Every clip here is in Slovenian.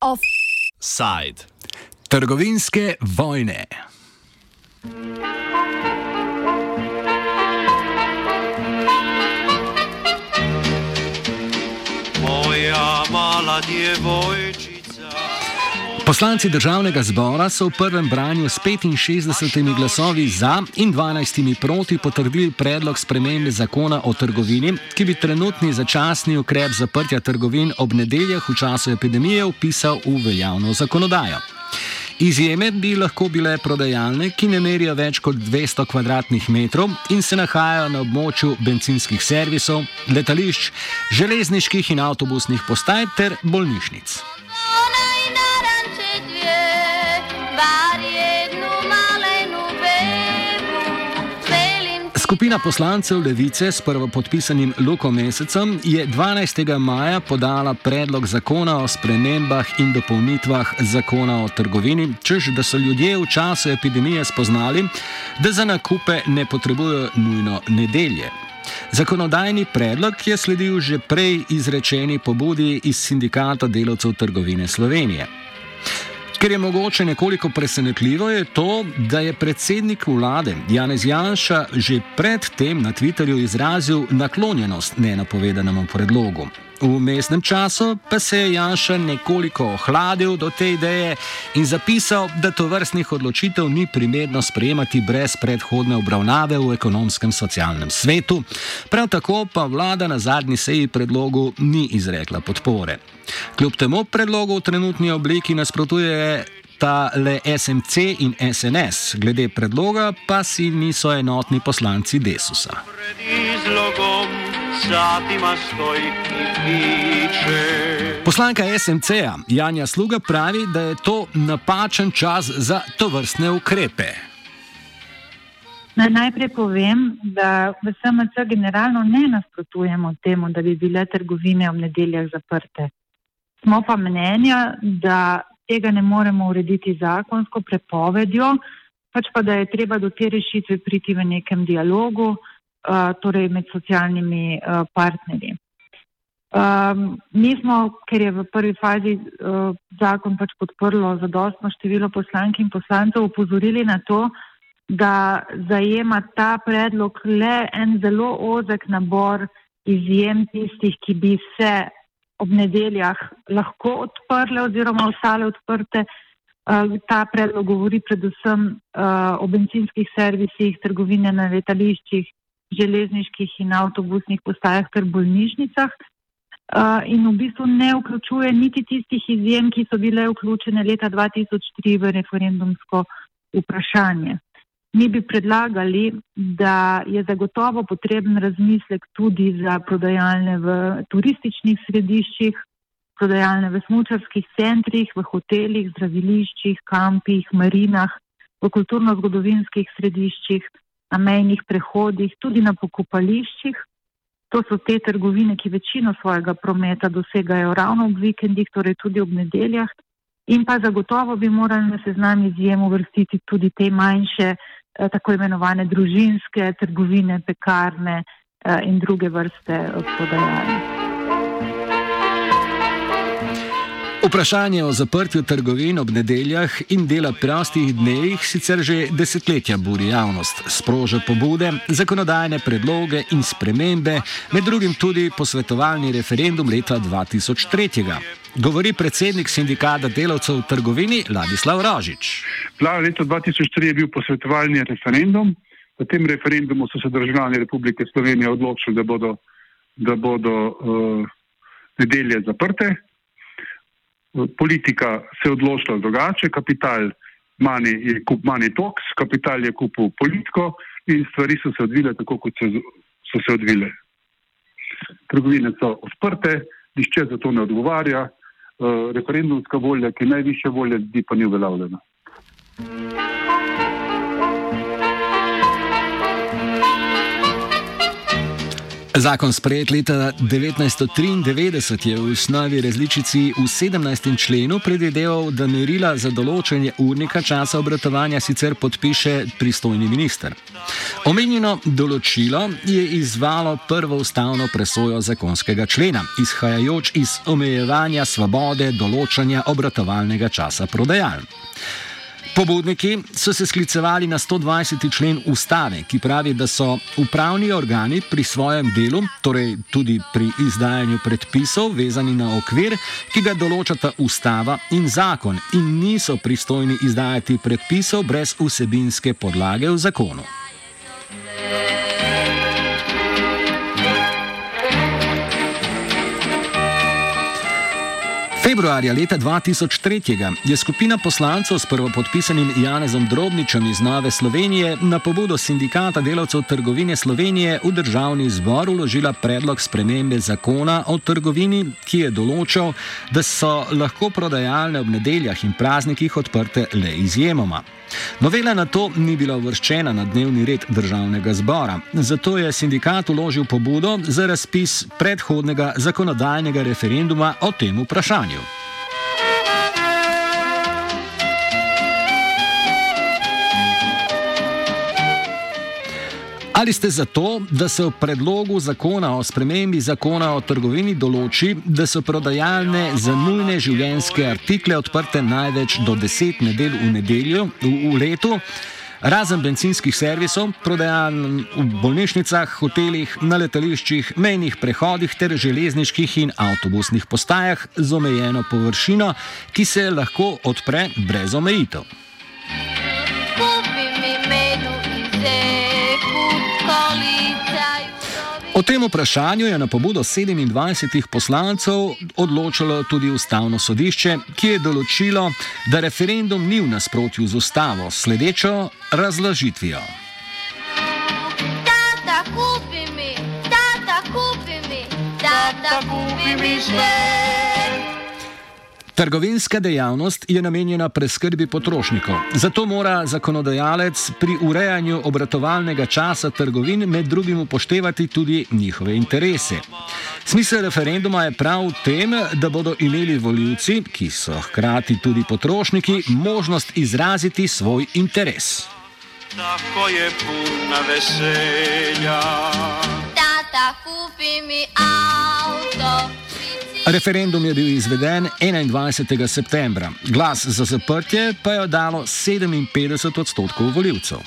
Offside. Trgovinske vojne. Moja mala djevojčica. Poslanci državnega zbora so v prvem branju s 65 glasovi za in 12 proti potrdili predlog spremembe zakona o trgovini, ki bi trenutni začasni ukrep zaprtja trgovin ob nedeljah v času epidemije upisal v veljavno zakonodajo. Izjeme bi lahko bile prodajalne, ki ne merijo več kot 200 km2 in se nahajajo na območju benzinskih servisov, letališč, železniških in avtobusnih postaj ter bolnišnic. Skupina poslancev Levice s prvopodpisanim Luko Mesecem je 12. maja podala predlog zakona o spremembah in dopolnitvah zakona o trgovini, čež da so ljudje v času epidemije spoznali, da za nakupe ne potrebujejo nujno nedelje. Zakonodajni predlog je sledil že prej izrečeni pobudi iz Sindikata delavcev trgovine Slovenije. Ker je mogoče nekoliko presenetljivo, je to, da je predsednik vlade Janez Janša že predtem na Twitterju izrazil naklonjenost nenapovedanemu predlogu. V mestnem času pa se je Janša nekoliko ohladil do te ideje in zapisal, da to vrstnih odločitev ni primerno sprejemati brez predhodne obravnave v ekonomskem socialnem svetu. Prav tako pa vlada na zadnji seji predlogu ni izrekla podpore. Kljub temu predlogu v trenutni obliki nasprotuje ta le SMC in SNS, glede predloga pa si niso enotni poslanci Desusa. Poslanka SMC-a Janja Sluga pravi, da je to napačen čas za to vrstne ukrepe. Naj najprej povem, da v SMC generalno ne nasprotujemo temu, da bi bile trgovine ob nedeljah zaprte. Smo pa mnenja, da tega ne moremo urediti zakonsko prepovedjo, pač pa da je treba do te rešitve priti v nekem dialogu, torej med socialnimi uh, partnerji. Um, mi smo, ker je v prvi fazi uh, zakon pač podprlo zadostno število poslank in poslancev, upozorili na to, da zajema ta predlog le en zelo ozek nabor izjem tistih, ki bi se ob nedeljah lahko odprle oziroma ostale odprte. Uh, ta predlog govori predvsem uh, o benzinskih servisih, trgovine na letališčih, železniških in avtobusnih postajah ter bolnišnicah uh, in v bistvu ne vključuje niti tistih izjem, ki so bile vključene leta 2003 v referendumsko vprašanje. Mi bi predlagali, da je zagotovo potreben razmislek tudi za prodajalne v turističnih središčih, prodajalne v smučarskih centrih, v hotelih, zdraviliščih, kampih, marinah, v kulturno-zgodovinskih središčih, na mejnih prehodih, tudi na pokopališčih. To so te trgovine, ki večino svojega prometa dosegajo ravno ob vikendih, torej tudi ob nedeljah. In pa zagotovo bi morali na seznam izjem uvrstiti tudi te manjše Eh, tako imenovane družinske trgovine, pekarne eh, in druge vrste prodajalne. Vprašanje o zaprtju trgovin ob nedeljah in dela prostih dnevih sicer že desetletja buri javnost, sproža pobude, zakonodajne predloge in spremembe, med drugim tudi posvetovalni referendum leta 2003 govori predsednik sindikata delavcev v trgovini Ladislav Rožič. Leta 2003 je bil posvetovalni referendum. V tem referendumu so se državljani Republike Slovenije odločili, da bodo, da bodo uh, nedelje zaprte. Politika se odločila drugače, kapital mani je kup mani toks, kapital je kupil politiko in stvari so se odvile tako, kot se, so se odvile. Trgovine so odprte, nišče za to ne odgovarja, Eh, referendumska volja, ki je najvišja volja ljudi, pa ni uveljavljena. Zakon sprejet leta 1993 je v osnovi različici v 17. členu predvideval, da merila za določanje urnika časa obratovanja sicer podpiše pristojni minister. Omenjeno določilo je izvalo prvo ustavno presojo zakonskega člena, izhajajoč iz omejevanja svobode določanja obratovalnega časa prodajaln. Pobudniki so se sklicevali na 120. člen ustave, ki pravi, da so upravni organi pri svojem delu, torej tudi pri izdajanju predpisov, vezani na okvir, ki ga določata ustava in zakon, in niso pristojni izdajati predpisov brez vsebinske podlage v zakonu. Februarja leta 2003 je skupina poslancev s prvopodpisanim Janezom Drobničem iz Nove Slovenije na pobudo Sindikata delavcev trgovine Slovenije v državni zbor uložila predlog spremembe zakona o trgovini, ki je določal, da so lahko prodajalne ob nedeljah in praznikih odprte le izjemoma. Novela na to ni bila uvrščena na dnevni red državnega zbora, zato je sindikat uložil pobudo za razpis predhodnega zakonodajnega referenduma o tem vprašanju. Ali ste za to, da se v predlogu zakona o spremembi zakona o trgovini določi, da so prodajalne za nujne življenjske artikle odprte največ do 10 nedelj v, nedeljo, v, v letu? Razen benzinskih servisov, prodajaln v bolnišnicah, hotelih, na letališčih, mejnih prehodih ter železniških in avtobusnih postajah z omejeno površino, ki se lahko odpre brez omejitev. Tem vprašanju je na pobudo 27 poslancev odločilo tudi ustavno sodišče, ki je določilo, da referendum ni v nasprotju z ustavo, sledečo razložitvijo. Tata, kupi mi, tata, kupi mi, tata, kupi mi še. Trgovinska dejavnost je namenjena preskrbi potrošnikov, zato mora zakonodajalec pri urejanju obratovalnega časa trgovin med drugim upoštevati tudi njihove interese. Smisel referenduma je prav v tem, da bodo imeli voljivci, ki so hkrati tudi potrošniki, možnost izraziti svoj interes. Tako je puna veselja. Tata, kupi mi avto. Referendum je bil izveden 21. septembra, glas za zaprtje pa je dalo 57 odstotkov voljivcev.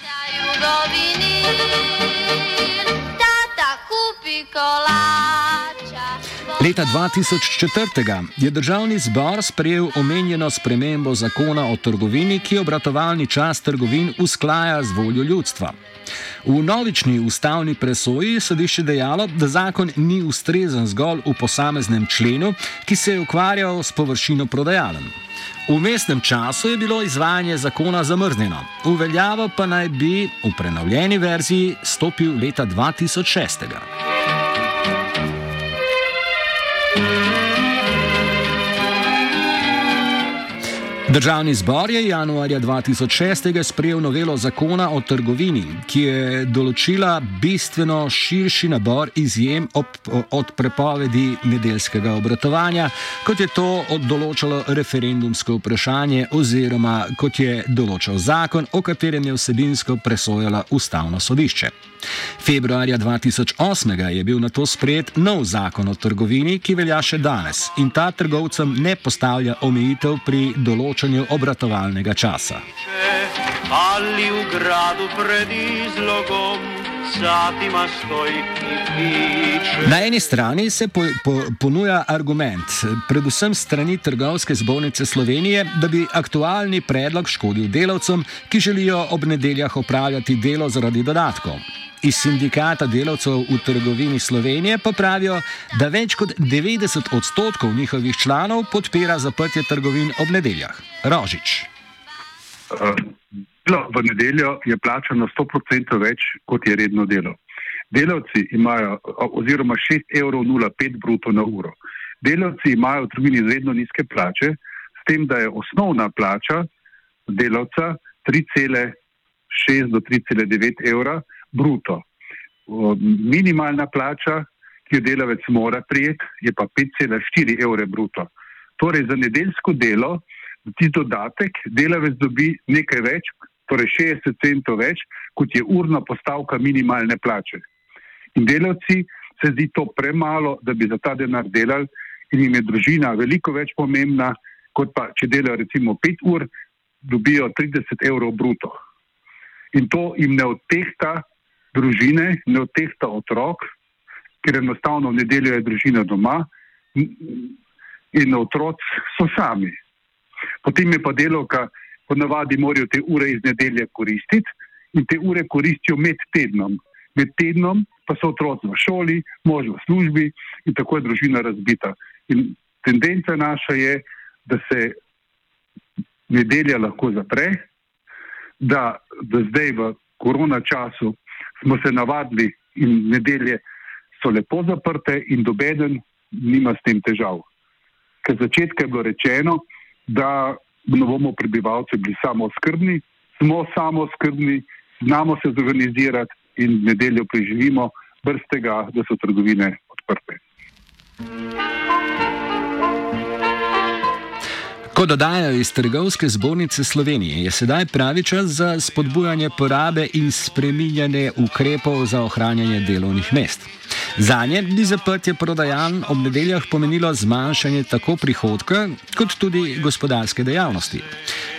Leta 2004 je državni zbor sprejel omenjeno spremembo zakona o trgovini, ki obratovalni čas trgovin usklaja z voljo ljudstva. V novični ustavni presoji je sodišče dejalo, da zakon ni ustrezen zgolj v posameznem členu, ki se je ukvarjal s površino prodajalem. V mestnem času je bilo izvajanje zakona zamrznjeno, uveljavo pa naj bi v prenovljeni verziji stopil leta 2006. Državni zbor je januarja 2006 sprejel novelo zakona o trgovini, ki je določila bistveno širši nabor izjem ob, od prepovedi nedeljskega obratovanja, kot je to določalo referendumsko vprašanje oziroma kot je določal zakon, o katerem je vsebinsko presojala ustavno sodišče. Februarja 2008 je bil na to sprejet nov zakon o trgovini, ki velja še danes in ta trgovcem ne postavlja omejitev pri določanju obratovalnega časa. Ali v gradu pred izlogom. Na eni strani se po, po, ponuja argument, predvsem strani Trgovske zbornice Slovenije, da bi aktualni predlog škodil delavcem, ki želijo ob nedeljah opravljati delo zaradi dodatkov. Iz sindikata delavcev v trgovini Slovenije pa pravijo, da več kot 90 odstotkov njihovih članov podpira zaprtje trgovin ob nedeljah. Rožič. Delo v nedeljo je plačano 100% več, kot je redno delo. Delavci imajo oziroma 6,05 evrov bruto na uro. Delavci imajo v trgovini izredno nizke plače, s tem, da je osnovna plača delavca 3,6 do 3,9 evra bruto. Minimalna plača ki jo delavec mora prijeti, je pa 5,4 evre bruto. Torej, za nedeljsko delo, ti dodatek, delavec dobi nekaj več, torej 60 centov več, kot je urna postavka minimalne plače. In delavci se zdi to premalo, da bi za ta denar delali, in jim je družina veliko več pomembna, kot pa če delajo recimo 5 ur, dobijo 30 evrov bruto. In to jim ne odtehta družine, ne odtehta otrok, ker enostavno v nedeljo je družina doma in otroci so sami. Potem je pa delovka, ponavadi morajo te ure iz nedelje koristiti in te ure koristijo med tednom. Med tednom pa so otroci v šoli, mož v službi in tako je družina razbita. In tendenca naša je, da se nedelja lahko zapre, da, da zdaj v korona času smo se navadili in nedelje so lepo zaprte in dobeden nima s tem težav. Ker začetka je bilo rečeno, da ne bomo prebivalci bili samo skrbni, smo samo skrbni, znamo se zorganizirati in nedeljo preživimo, brez tega, da so trgovine odprte. Ko dodajajo iz Trgovske zbornice Slovenije, je sedaj pravi čas za spodbujanje porabe in spreminjanje ukrepov za ohranjanje delovnih mest. Za nje bi zaprtje prodajaln ob nedeljah pomenilo zmanjšanje tako prihodka, kot tudi gospodarske dejavnosti.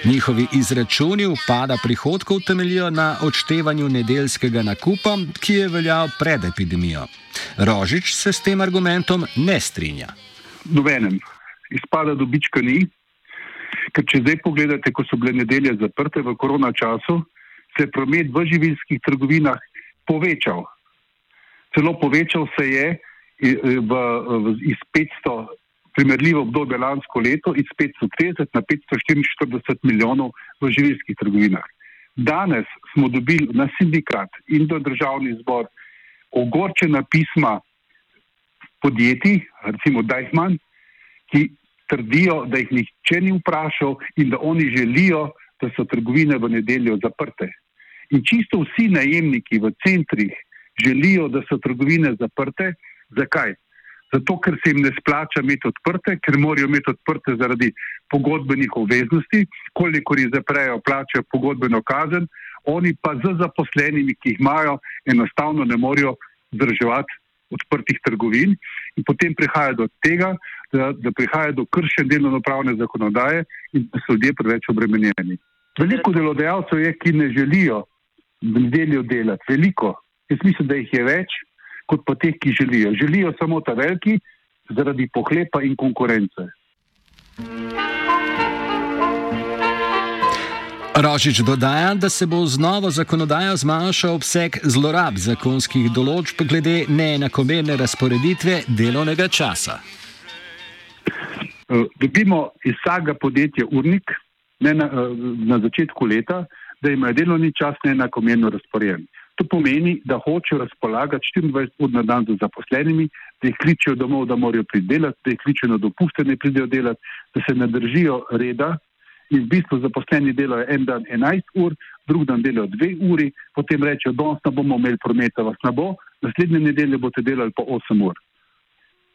Njihovi izračuni upada prihodkov temeljijo na odštevanju nedeljskega nakupa, ki je veljal pred epidemijo. Rožič se s tem argumentom ne strinja. Nobenem. Izpada dobička ni, ker če zdaj pogledate, ko so bile nedelje zaprte v korona času, se je promet v živilskih trgovinah povečal celo povečal se je v, v, iz 500, primerljivo obdobje lansko leto, iz 530 na 544 milijonov v živilskih trgovinah. Danes smo dobili na sindikat in do državni zbor ogorčena pisma podjetij, recimo Dajhman, ki trdijo, da jih nihče ni vprašal in da oni želijo, da so trgovine v nedeljo zaprte. In čisto vsi najemniki v centrih želijo, da so trgovine zaprte. Zakaj? Zato, ker se jim ne splača imeti odprte, ker morajo imeti odprte zaradi pogodbenih obveznosti, kolikor jih zaprejo, plačajo pogodbeno kazen, oni pa z zaposlenimi, ki jih imajo, enostavno ne morejo zdrževati odprtih trgovin in potem prihaja do tega, da, da prihaja do kršen delovno-pravne zakonodaje in da so ljudje preveč obremenjeni. Veliko delodajalcev je, ki ne želijo v nedeljo delati, veliko, Jaz mislim, da jih je več kot pa teh, ki želijo. Želijo samo ta veliki, zaradi pohlepa in konkurence. Rožič dodaja, da se bo z novo zakonodajo zmanjšal obseg zlorab zakonskih določb glede neenakomerne razporeditve delovnega časa. Eh, dobimo iz vsakega podjetja urnik na, na začetku leta, da imajo delovni čas neenakomerno razporejen. To pomeni, da hočejo razpolagati 24 ur na dan z zaposlenimi, da jih kličijo domov, da morajo priti delati, da jih kličijo na dopuste, da ne pridejo delati, da se ne držijo reda. In v bistvu zaposleni delajo en dan 11 ur, drug dan delajo 2 uri, potem rečejo, da danes ne bomo imeli prometa, vas ne bo, naslednje nedelje boste delali po 8 ur.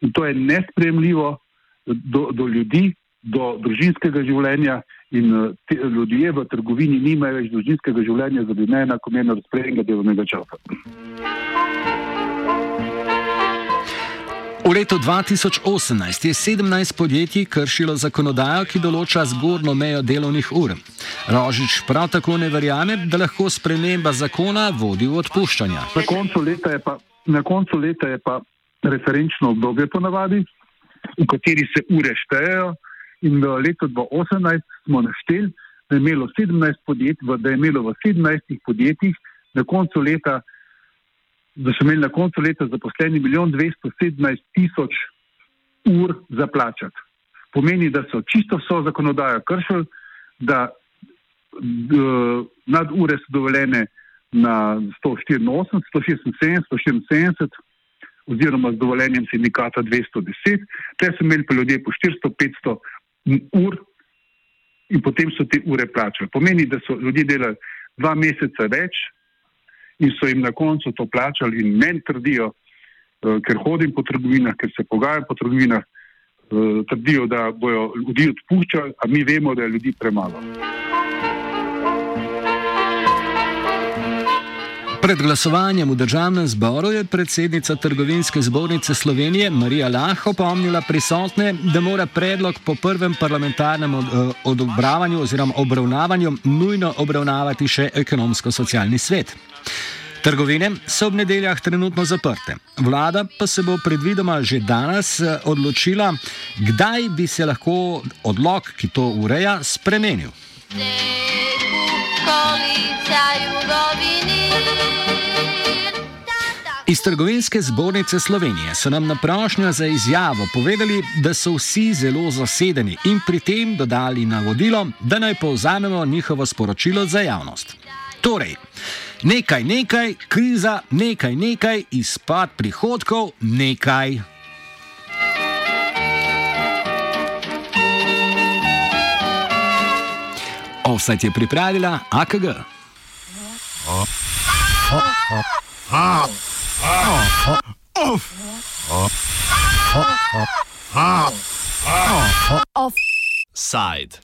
In to je nespremljivo do, do ljudi, do družinskega življenja in eh, te, ljudje v trgovini nimajo več družinskega življenja, da bi neenakomerno razporedili delovnega časa. V letu 2018 je 17 podjetij kršilo zakonodajo, ki določa zgornjo mejo delovnih ur. Rožič prav tako ne verjame, da lahko sprememba zakona vodi v odpuščanje. Na koncu leta je pa, koncu leta je pa referenčno obdobje ponavadi, v kateri se ure štejejo. In v letu 2018 smo našteli, da je imelo 17 podjetij, da je imelo v 17 podjetjih na koncu leta, da so imeli na koncu leta zaposleni 1 217 tisoč ur za plačati. Pomeni, da so čisto vso zakonodajo kršili, da nad ure so dovoljene na 184, 176, 174 oziroma z dovoljenjem sindikata 210, te so imeli pa ljudje po 400, 500 ur in potem so te ure plačali. Pomeni, da so ljudje delali dva meseca več in so jim na koncu to plačali in meni trdijo, ker hodim po trgovinah, ker se pogajam po trgovinah, trdijo, da bojo ljudi odpuščali, a mi vemo, da je ljudi premalo. Pred glasovanjem v državnem zboru je predsednica Trgovinske zbornice Slovenije Marija Lah opomnila prisotne, da mora predlog po prvem parlamentarnem eh, odobravanju oziroma obravnavanju nujno obravnavati še ekonomsko-socialni svet. Trgovine so ob nedeljah trenutno zaprte. Vlada pa se bo predvidoma že danes eh, odločila, kdaj bi se lahko odlog, ki to ureja, spremenil. Iz trgovinske zbornice Slovenije so nam na prošnjo za izjavo povedali, da so vsi zelo zasedeni in pri tem dodali navodilo, da naj povzamemo njihovo sporočilo za javnost. Torej, nekaj, nekaj, kriza, nekaj, nekaj, izpad prihodkov, nekaj. Offset je pripravila AKG. Offside.